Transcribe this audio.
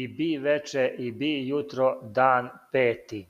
I bi вече, и би јутро, дан пети,